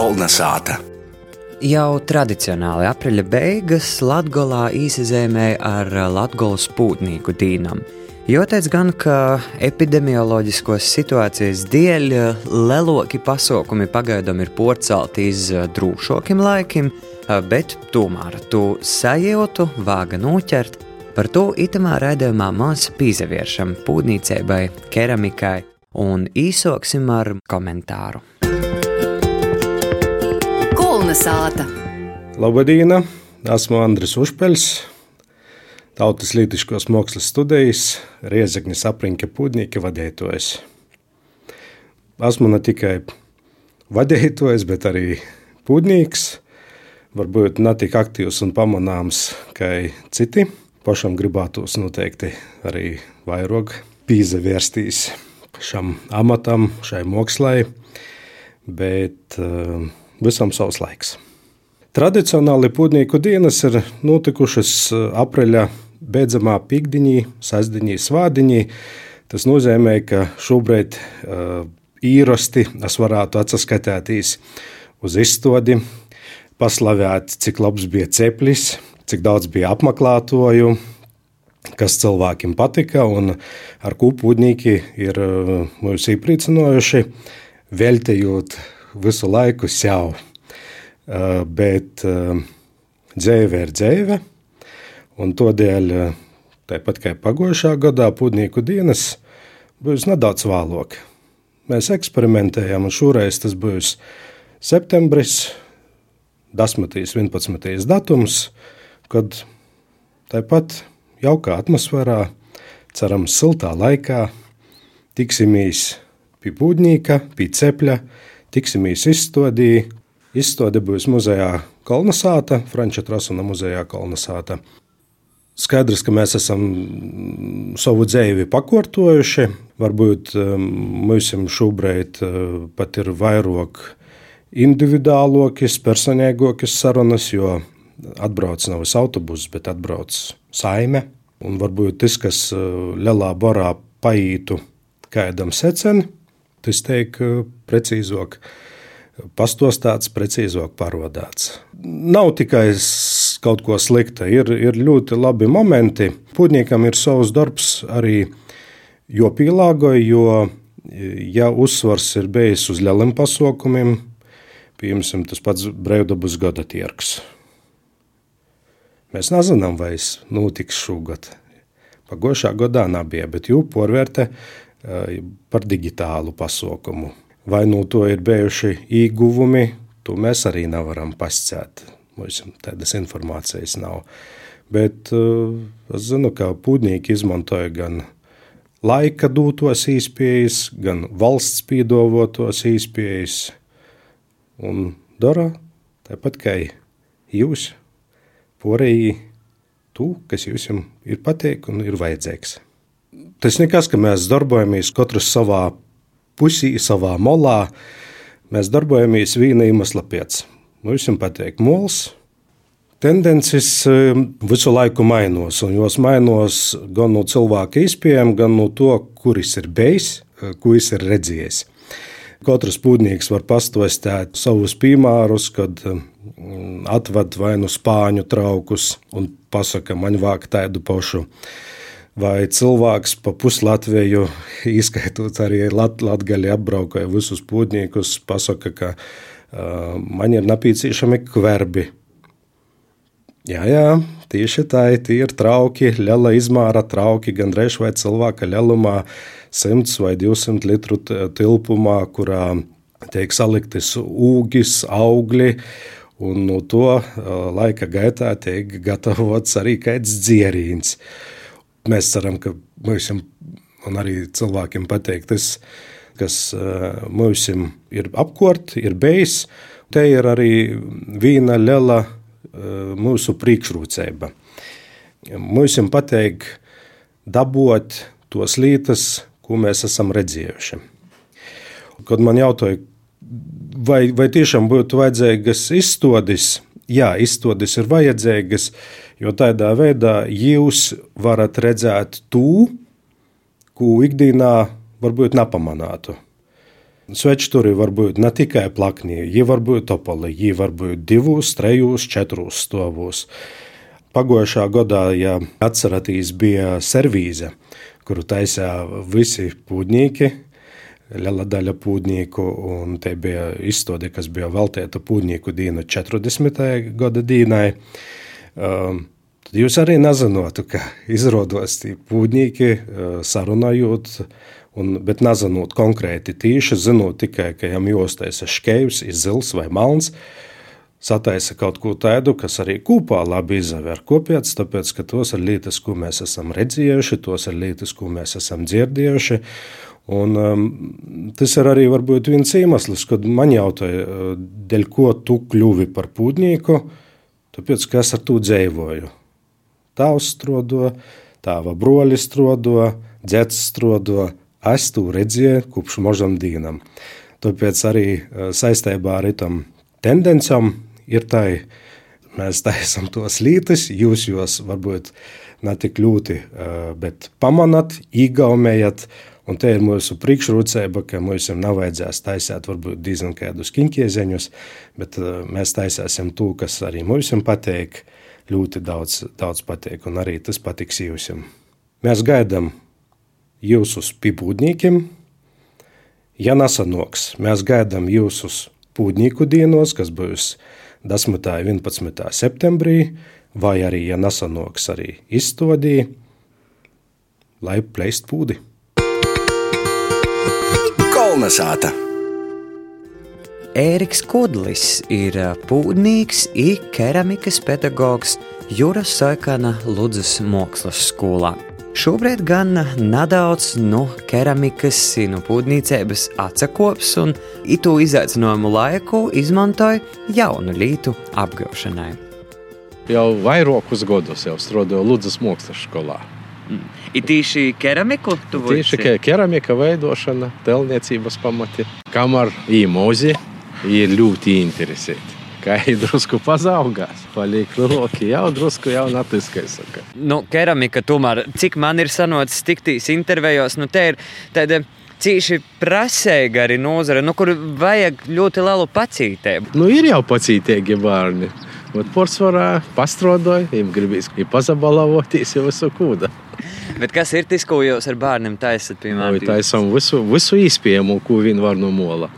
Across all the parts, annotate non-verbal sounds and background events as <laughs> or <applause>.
Kolna sāta. Jau tradicionāli aprīļa beigas Latvijā īsizēmēja ar Latvijas pūtnieku dīnam. Jāteic gan, ka epidemioloģiskos situācijas dēļ leloki pasākumi pagaidām ir porcelti iz drūšākiem laikiem, bet tomēr tu sajūtu, vāga noķert. Par to itamā raidījumā mēs pīzevēršam pūtniecībai, keramikai un īsoksim ar komentāru. Kulna sāta. Labdien! Esmu Andris Užpeļs, Tautas Lītiskos mākslas studijas Riezeknis apriņķa pūdnieka vadītājs. Esmu ne tikai vadītājs, bet arī pūdnieks. Varbūt ne tik aktīvs un pamanāms kā citi. Pašam gribētos noteikti arī vairāk pīzevērstīs šam amatam, šai mākslai, bet uh, visam savs laiks. Tradicionāli pūtnieku dienas ir notikušas eh, apreļa beidzamā piekdiņā, sestdienā, svādiņā. Tas nozīmē, ka šobrīd uh, īrasti es varētu atskatīties uz izstādi, paslavēt, cik labs bija ceplis, cik daudz bija apmeklētoju, kas cilvēkiem patika un ar ko pūtnieki ir uh, mūs iepriecinājuši, veltējot visu laiku sev. Uh, bet uh, dzīve ir dzīve, un tādēļ, uh, tāpat kā pagājušā gadā, pūtnieku dienas būs nedaudz vēlāk. Mēs eksperimentējam, un šoreiz tas būs septembris, 10. un 11. datums, kad tāpat jaukā atmosfērā, cerams, siltā laikā tiksimies pie pūtnieka, pie cepļa, tiksimies izstādī. Izstāde būs muzejā Kalnasāta, Franča Trasuna muzejā Kalnasāta. Skaidrs, ka mēs esam savu dzīvi pakārtojuši. Varbūt um, mums šobrīd uh, pat ir vairāk individuālākas, personīgākas sarunas, jo atbrauc nevis autobuss, bet atbrauc saime. Un varbūt tas, kas uh, lielā barā paītu kādam seceni, Tiek eh, precīzāk pastostāts, precīzāk parodāts. Nav tikai kaut ko slikta, ir, ir ļoti labi momenti. Pūtniekam ir savs darbs arī jopielāgoja, jo, ja uzsvars ir bijis uz lieliem pasaukumiem, piemēram, tas pats brīvdabas gada tirgs. Mēs nezinām, vai tas notiks šogad. Pagājušā gadā nebija, bet jūpa porvērte par digitālu pasaukumu. Vai no to ir bijuši ieguvumi, to mēs arī nevaram pasciet. Mums tādas informācijas nav. Bet es zinu, ka pūtnieki izmantoja gan laika dotos īspējas, gan valsts pīdavotos īspējas. Un dara tāpat kā jūs, porēji, to, kas jums ir pateikts un ir vajadzīgs. Tas nekas, ka mēs darbojamies katrs savā pusī, savā molā. Mēs darbojamies viena iemesla pēc. Mums ir patīk mols. Tendences um, visu laiku mainās, un jos mainās gan no cilvēka izpējām, gan no to, kuris ir bijis, ko viņš ir redzējis. Katrs pūtnieks var pastostēt savus piemērus, kad um, atved vai nu spāņu traukus un pasaka, man vāk tādu pašu vai cilvēks pa puslatviju, <laughs> izskaitot arī lat, latgaļi apbraukoja visus pūtniekus, pasaka, ka uh, man ir nepieciešami kverbi. Jā, jā, tieši tā, tie ir trauki, liela izmēra trauki, gandrīz vai cilvēka lielumā, 100 vai 200 litru tilpumā, kurā tiek saliktas ūgis, augļi, un no to laika gaitā tiek gatavots arī kāds dzierīns. Uh, Mēs ceram, ka mums un arī cilvēkiem patīk tas, kas eh, mums ir apkārt, ir bijis. Te ir arī viena liela eh, mūsu priekšrocība. Mums patīk dabūt tos lietas, ko mēs esam redzējuši. Kad man jautāja, vai, vai tiešām būtu vajadzīgas izstādes, jā, izstādes ir vajadzīgas, Jo tādā veidā jūs varat redzēt to, ko ikdienā varbūt nepamanātu. Svečturi var būt ne tikai plakni, viņi var būt topoli, viņi var būt divos, trejos, četros stāvos. Pagājušā gadā, ja atceraties, bija servīze, kuru taisīja visi pūģnieki, liela daļa pūģnieku, un te bija izstāde, kas bija veltīta pūģnieku dienu 40. gada dienai. Um, tad jūs arī nezinātu, ka izrādās tie pūģnieki uh, sarunājot, un, bet nezinot konkrēti tīši, zinot tikai, ka jām jostais ir škejs, ir zils vai malns, sataisa kaut ko tādu, kas arī kopā labi izaver. Kāpēc? Tāpēc, ka tos ir lietas, ko mēs esam redzējuši, tos ir lietas, ko mēs esam dzirdējuši. Un, um, tas ir arī viens iemesls, kad man jautāja, uh, dēļ ko tu kļuvi par pūģnieku, tāpēc, ka es ar to dzīvoju. Tavs strodo, tava broļi strodo, dzets strodo, es to redzēju kopš možam dīnam. Tāpēc arī uh, saistībā ar tam tendencām ir tā, <laughs> mēs taisam tos lītas, jūs jūs varbūt ne tik ļoti, uh, bet pamanat, īgaumējat, Un te ir mūsu priekšrocība, ka mums nav vajadzēs taisīt varbūt diezgan kādus kinkiezeņus, bet uh, mēs taisīsim to, kas arī mums patīk. Ļoti daudz, daudz patīk, un arī tas patiks jums. Mēs gaidām jūs uz pipūdniekiem. Ja nesanoks, mēs gaidām jūs uz pūdnieku dienos, kas būs 10. un 11. septembrī, vai arī, ja nesanoks, arī izstādī, lai pleist pūdi. Kolnesāta. Ēriks Kudlis ir un keramikas pedagogs Jūras Saikana Ludzas mākslas skolā. Šobrīd gan nedaudz no keramikas, no pūdnīcības atsakops un itu izaicinājumu laiku izmantoja jaunu lītu apgūšanai. Jau vairākus gadus jau strādāju Ludzas mākslas skolā. Mm. Ir tīši keramiku? Tieši ke keramika veidošana, telniecības pamati. Kamēr īmozi ir ļoti interesēti. Kā ir drusku pazaugās, paliek lielāki, jau drusku jau natiskais. Nu, keramika tomēr, cik man ir sanocis tiktīs intervijos, nu te ir tāda cīši prasīga arī nozare, nu, kur vajag ļoti lielu pacītību. Nu, ir jau pacītīgi bērni. Porcelāna pastrodoja, viņam gribīs pazabalavoties jau visu kūdu. <laughs> Bet kas ir tas, ko jūs ar bērniem taisat? Piemēram, no, taisam visu, visu iespējamo, ko vien var no mola.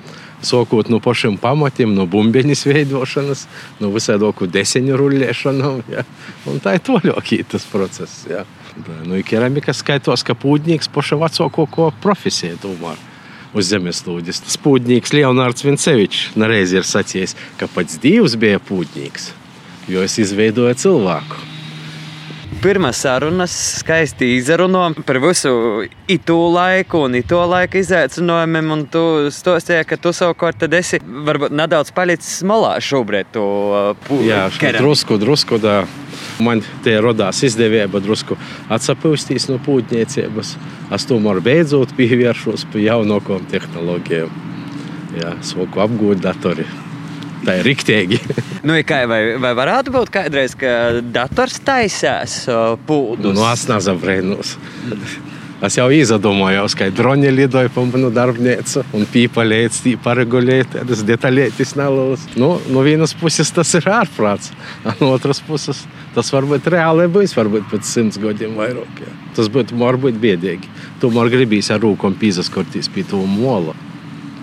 Sākot no pašiem pamatiem, no bumbiņas veidošanas, no visādoku desiņu rullēšanām. Ja? Un tā ir toļokī tas process. Ja? Nu, keramika skaitos, ka pūģnieks paša vecāko ko profesiju tomēr uz zemeslūdes. Spūdņīgs Leonards Vincevičs nereiz ir sacījis, ka pats Dievs bija pūdņīgs, jo es izveidoju cilvēku pirmās sarunas skaisti izrunājām par visu itu laiku un itu laika izaicinājumiem. Un tu stāstīji, ka tu savukārt esi varbūt nedaudz palicis malā šobrīd. To, uh, Jā, drusku, drusku. Da. Man te radās izdevība drusku atsapūstīs no pūtniecības. Es tomēr beidzot <laughs> pievēršos pie jaunākajām tehnoloģijām. Jā, sāku apgūt datori. Tā ir rīktīgi. <laughs> nu, kā, vai, vai varētu būt kādreiz, ka dators taisās pūdu? Nu, es nezinu, brīnums. Es jau izdomājos, ka droni lidoja pa manu darbnīcu un pīpalēts, paregulēt, tas detaļētis nelūs. Nu, no vienas puses tas ir ārprāts, no otras puses tas varbūt reāli būs, varbūt pēc simts gadiem vairāk. Jā. Tas būtu varbūt biedīgi. Tomēr gribīs ar rūkom pīzaskortīs pie to mola.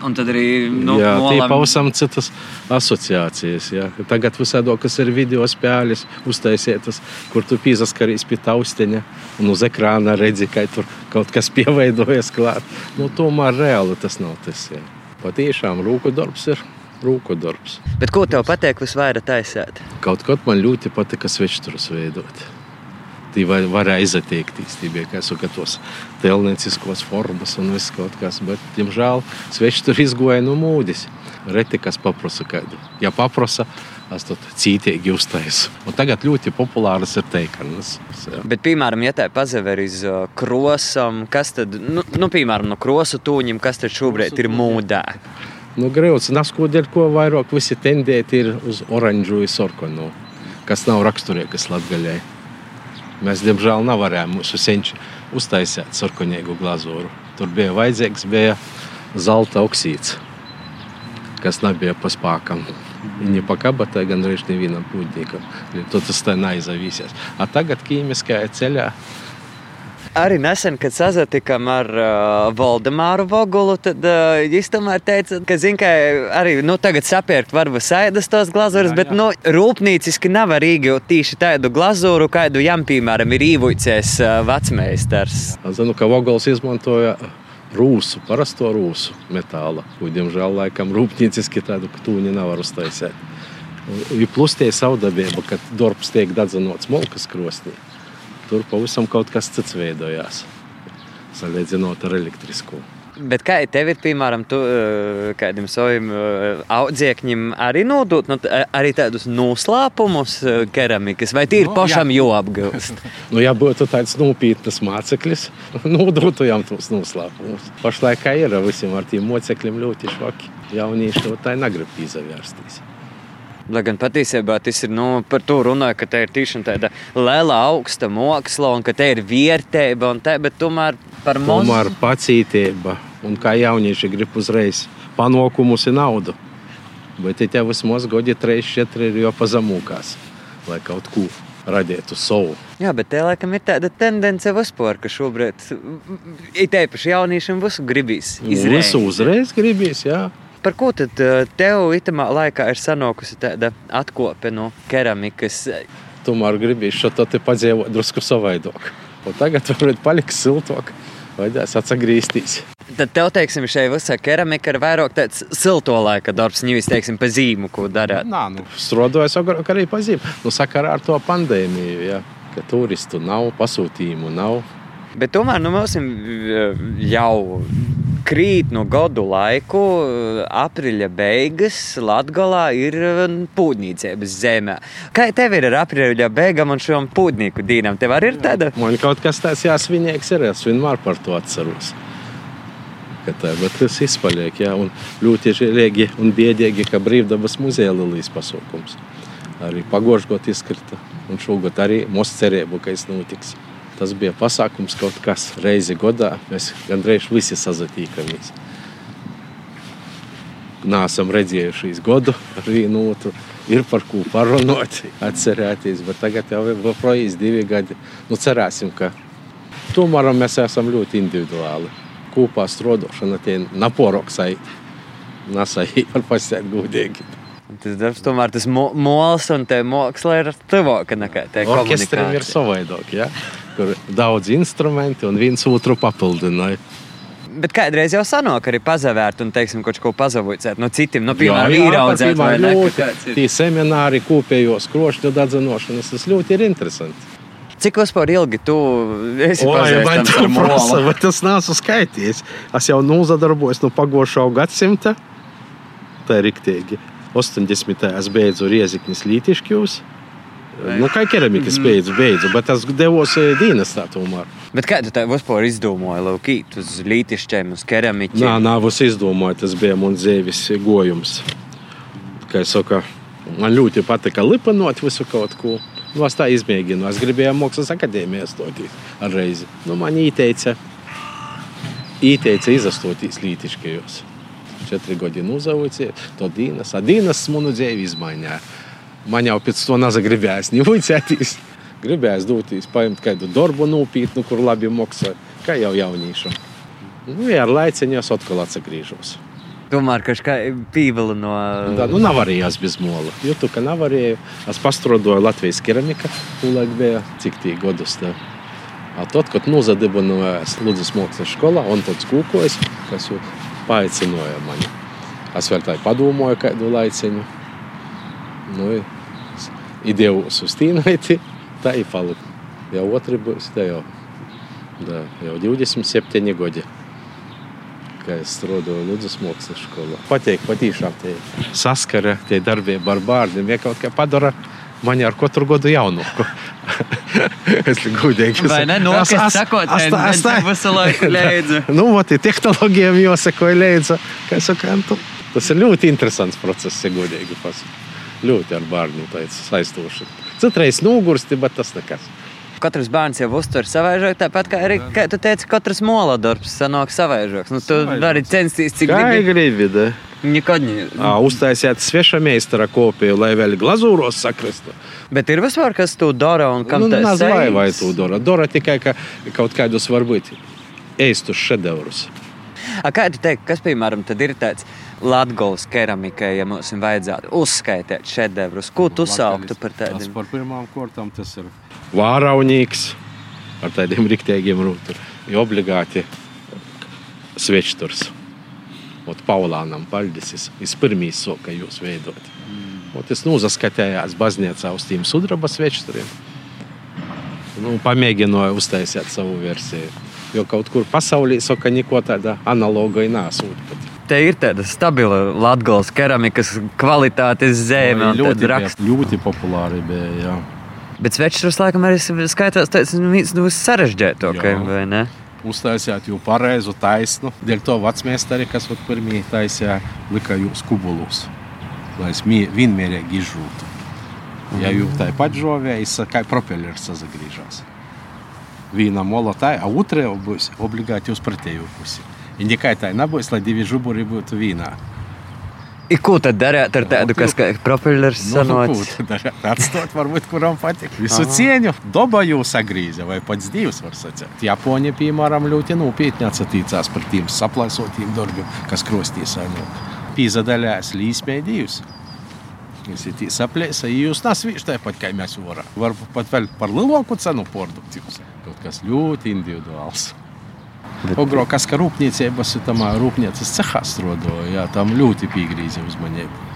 Un tad arī nu, jā, molam... tie pavisam citas asociācijas. Jā. Tagad visādi, kas ir video spēles, uztaisītas, kur tu piesaskaries pie tausteņa un uz ekrāna redzi, ka tur kaut kas <laughs> pieveidojas klāt. Nu, tomēr reāli tas nav tas. Jā. Patiešām rūku darbs ir. Rūku darbs. Bet ko tev patīk visvairāk taisīt? Kaut ko man ļoti patika svečturus veidot tie var, varēja. Tie bija kā saka, tos telnieciskos formas un viss kaut kas. Bet, diemžēl, sveči tur izgoja no mūdis. Reti kas paprasa kādu. Ja paprasa, es to cītīgi uztaisu. Un tagad ļoti populāras ir teikanas. Bet, piemēram, ja tā pazaver uz uh, krosam, kas tad, nu, nu piemēram, no krosu tūņiem, kas tad šobrīd ir mūdā? Nu, Grauds, naskodeļ, ko vairāk visi tendēti ir uz oranžu un sarkanu, kas nav raksturīgas latgaļai. Mēs, diemžēl, nevarējām mūsu senči uztaisīt sarkanīgu glazūru. Tur bija vajadzīgs bija zelta oksīds, kas nebija pa spēkam. Viņi pakabatā gandrīz nevienam pūģīgam. Tad tas tā neizavīsies. A tagad ķīmiskajā ceļā Arī nesen, kad sazatikām ar uh, Valdemāru Vogulu, tad uh, viņš tomēr teica, ka, zin, ka arī nu, tagad sapērkt varbūt sēdas tos glazūras, bet nu, rūpnīciski nav arī tieši tādu glazūru, kādu jām, piemēram, ir īvuicies uh, vecmeistars. Zinu, ka Voguls izmantoja rūsu, parasto rūsu metāla, ko, diemžēl, laikam rūpnīciski tādu tūņu nevar uztaisīt. Ir plus tie savdabība, ka darbs tiek dedzinots molkas krostī. Tur pavisam kaut kas cits veidojās, salīdzinot ar elektrisko. Bet kā tev ir, piemēram, tu, eh, kādam savam eh, audzēkņam, arī nodot nu, arī tādus noslēpumus eh, keramikas, vai tīri no, pašam jau apgūst? <laughs> nu, ja būtu tāds nopietns māceklis, <laughs> nodotu jām tos noslēpumus. Pašlaik ir visiem ar tiem mocekļiem ļoti švaki. Jaunieši to tā negrib izavērstīs. Lai gan patiesībā tas ir nu, par to runāja, ka tā ir tiešām tāda liela, augsta māksla un ka tā ir vērtība, bet tomēr par mums. Tomēr pacietība un kā jaunieši grib uzreiz panākumus un naudu. Bet tev vismaz gadi 3, 4 ir jau pazemūkās, lai kaut ko radītu savu. Jā, bet tā laikam ir tāda tendence vispār, ka šobrīd ir īpaši jauniešiem visu gribīs. Izreiz. Visu uzreiz gribīs, jā. Par ko tad eh, tev itamā laikā ir sanākusi tāda atkope no keramikas? Tomēr gribēju šo te padzīvot drusku savaidāk. Un tagad varbūt paliks siltāk, vajadzēs atgriezties. Tad tev, teiksim, šai visā keramika ir vairāk tāds silto laika darbs, nevis, teiksim, pa zīmu, ko darāt. Nā, nu, strādājot agrāk arī pa zīmu. Nu, sakarā ar to pandēmiju, ja, ka turistu nav, pasūtījumu nav. Bet tomēr nu, mums jau krīt no gadu laiku, aprīļa beigas Latvijā ir pūģniecības zemē. Kā tev ir ar aprīļa beigām un šiem pūģnieku dīnām? Tev arī ir tāda? Man kaut kas tāds jāsvinīgs ir, es vienmēr par to atceros. Tā, bet tas izpaliek, jā, un ļoti žēlīgi un biedīgi, ka brīvdabas muzeja Lilijas pasaukums arī pagošgot izkrita, un šogad arī mūsu cerību, ka es notiks. Tas bija pasākums kaut kas reizi gadā. Mēs gandrīz visi sazatīkamies. Nāsam redzējušies gadu ar vienu otru. Ir par ko parunāt, <laughs> atcerēties. Bet tagad jau ir projām divi gadi. Nu, cerēsim, ka tomēr mēs esam ļoti individuāli. Kopā strādāšana tie naporoksai. Nasai <laughs> var pasēt gudīgi. Tas darbs tomēr tas mols un tā māksla ir tuvāka nekā tā. Orķestram ir savādāk. Ja? Kur daudz instrumenti un viens otru papildināja. Bet kādreiz jau sanāk, arī pazavērt un, teiksim, kaut ko pazavojot no citiem, no piemēram, īraudzēt vai ne? Tie semināri, kopējos krošņu dadzinošanas, tas ļoti ir interesanti. Cik vispār ilgi tu esi pazīstams ar prasa, bet tas nāca skaitījis. Es jau nozadarbojos no pagošā gadsimta. Tā ir riktīgi. 80. es beidzu Rieziknis Lītišķjūs. Nu, kā keramikas mm. beidzu, beidzu, bet tas devos eh, dienestā tomēr. Bet kā tu tā vispār izdomāji, Lūkīt, uz lītišķiem, uz keramiķiem? Nā, nav es izdomāju, tas bija mans dzīves gojums. Kā es saku, man ļoti patika lipanot visu kaut ko. Nu, es tā izmēģinu. Es gribēju mākslas akadēmijā stoties ar reizi. Nu, man ieteica, ieteica izastoties lītiškajos. Četri gadi uzaugusi, to dienas. A dienas manu dzīvi izmainīja man jau pēc to naza gribējās nevuicēties. <laughs> Gribējās doties, paņemt kādu darbu nopietnu, kur labi maksā, kā jau jauniešam. Nu, jā, ar laiciņu es atkal atgriežos. Tomēr, ka kā pīvela no. Da, nu, nav arī es bez mola. Jūtu, ka nav arī. Es pastrodoju Latvijas keramika, tūlēk bija cik tī godus. Tā. A tad, kad nozadibināju Sludzes mākslas skolā, un tad skūkojas, kas jau paaicināja mani. Es vēl tā padomāju kādu laiciņu. Nu, idejos uz tīnaiti, tā ir palika. Jau otri būs, tā jau, da, jau 27 gadi. Kā es strādāju Ludus mākslas skolā. Patīk, patīšām tie saskara, tie darbība ar bārdiem. Ja kaut kā padara, man ar katru gadu jaunāku. <laughs> es esmu gudīgs. Vai ne? Nu, es sakot, es tā visu laiku <laughs> leidzu. nu, ot, tehnoloģijām jāsakoja leidzu. Kā es saku, nu, tas ir ļoti interesants process, ja gudīgi pasaka ļoti ar bērnu saistoši. Citreiz nogursti, bet tas nekas. katrs bērns jau uztver savaižāk, tāpat kā arī, kā tu teici, katrs mola darbs sanāk savaižāks. Nu, tu Savaižāks. vari censties, cik gribi. gribi, da? Nekad ne. Ā, Uztaisiet sveša meistara kopiju, lai vēl glazūros sakristu. Bet ir vispār, kas to dara un kam Nu, tas Naz vai, vai to dara. Dara tikai ka kaut kādus varbūt ēstus šedevrus. <laughs> A, Kā tu teiksi, kas piemēram tad ir tāds Latvijas keramikai, ja mums vajadzētu uzskaitīt šedevrus? Ko tu sauktu par Tas tādiem? par pirmām kārtām tas ir vāraunīgs ar tādiem riktīgiem rūtiem. Jo obligāti svečturs. Ot Paulānam paldies, es pirmīs soka jūs veidot. Mm. Ot es nu zaskatējās baznīcā uz tiem sudraba svečturiem. Nu, pamēģināju uztaisīt savu versiju. Jo kaut kur pasaulē saka, neko tāda analoga nesūt. pat. Te ir tāda stabila Latvijas keramikas kvalitātes zeme un ļoti, raksts. ļoti populāri bija. Jā. Bet svečers laikam arī skaitās tāds nu, viens no sarežģītākajiem, vai ne? Uztaisījāt jau pareizu taisnu. Dēļ to vecmēstari, kas pirmie taisīja, lika jūs kubulus, lai es vienmērīgi izžūtu. Ja jūs tā pat žovējas, kā propellers sazagriežās. Viena mola tā, a otrā būs obligāti uz pretējo pusi. Ja tikai tā nebūs, lai divi žuburi būtu vienā. I, ko tad darīt ar tādu, kas kā propellers Nu, ko sanots? tad darāt? Atstāt, varbūt, kuram patīk. Visu cieņu, daba jūs sagrīza, vai pats divs var sacīt. Japāņi, piemēram, ļoti nopietni atsatīcās par tiem saplaisotiem darbiem, kas krostīs ainot. Pīzadaļās līsmē divs. Jūs ir tīs aplēsa, ja jūs nesvīš tāpat, kā mēs varam. Varbūt pat vēl par lielāku cenu produktīvs. Kaut kas ļoti individuāls. Ogro, kas ka rūpniecības ir tamā rūpniecības cehā strādāja, jā, tam ļoti piegrīza uzmanību.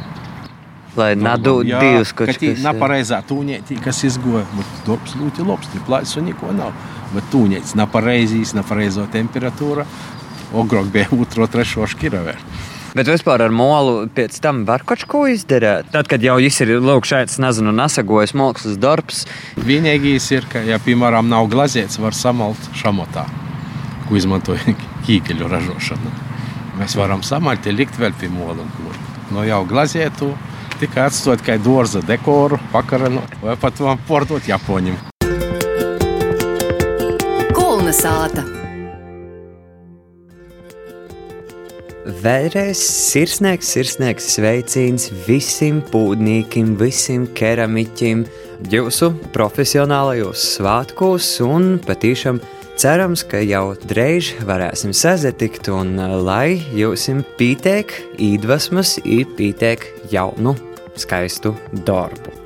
Lai nedod Jā, divus ka kočus. tī Nepareizā tūņētī, kas izgoja. Bet darbs ļoti labs, ne plājas un neko nav. Bet tūņēts nepareizīs, nepareizo temperatūra. Ogrok bija <laughs> otro, trešo škiravēr. Bet vispār ar molu pēc tam var kaut ko izdarīt. Tad, kad jau viss ir lūk, šeit, nezinu, nesagojas mākslas darbs, Vienīgais ir, ka, ja, piemēram, nav glazēts, var samalt šamotā, ko izmantoja <laughs> ķīkeļu ražošana. Mēs varam samalt, likt vēl pie mola. No jau glazētu, tikai atstāt kā dārza dekoru, pakaranu vai pat pārdot Japoņiem. Kulna sāta. Vēlreiz sirsnīgs, sirsnīgs sveiciens visiem pūdniekiem, visiem keramiķiem, jūsu profesionālajos svētkos un patīšām cerams, ka jau drīz varēsim sazatikt un uh, lai jums pītēk, iedvesmas, pītēk jaunu, skaistu darbu.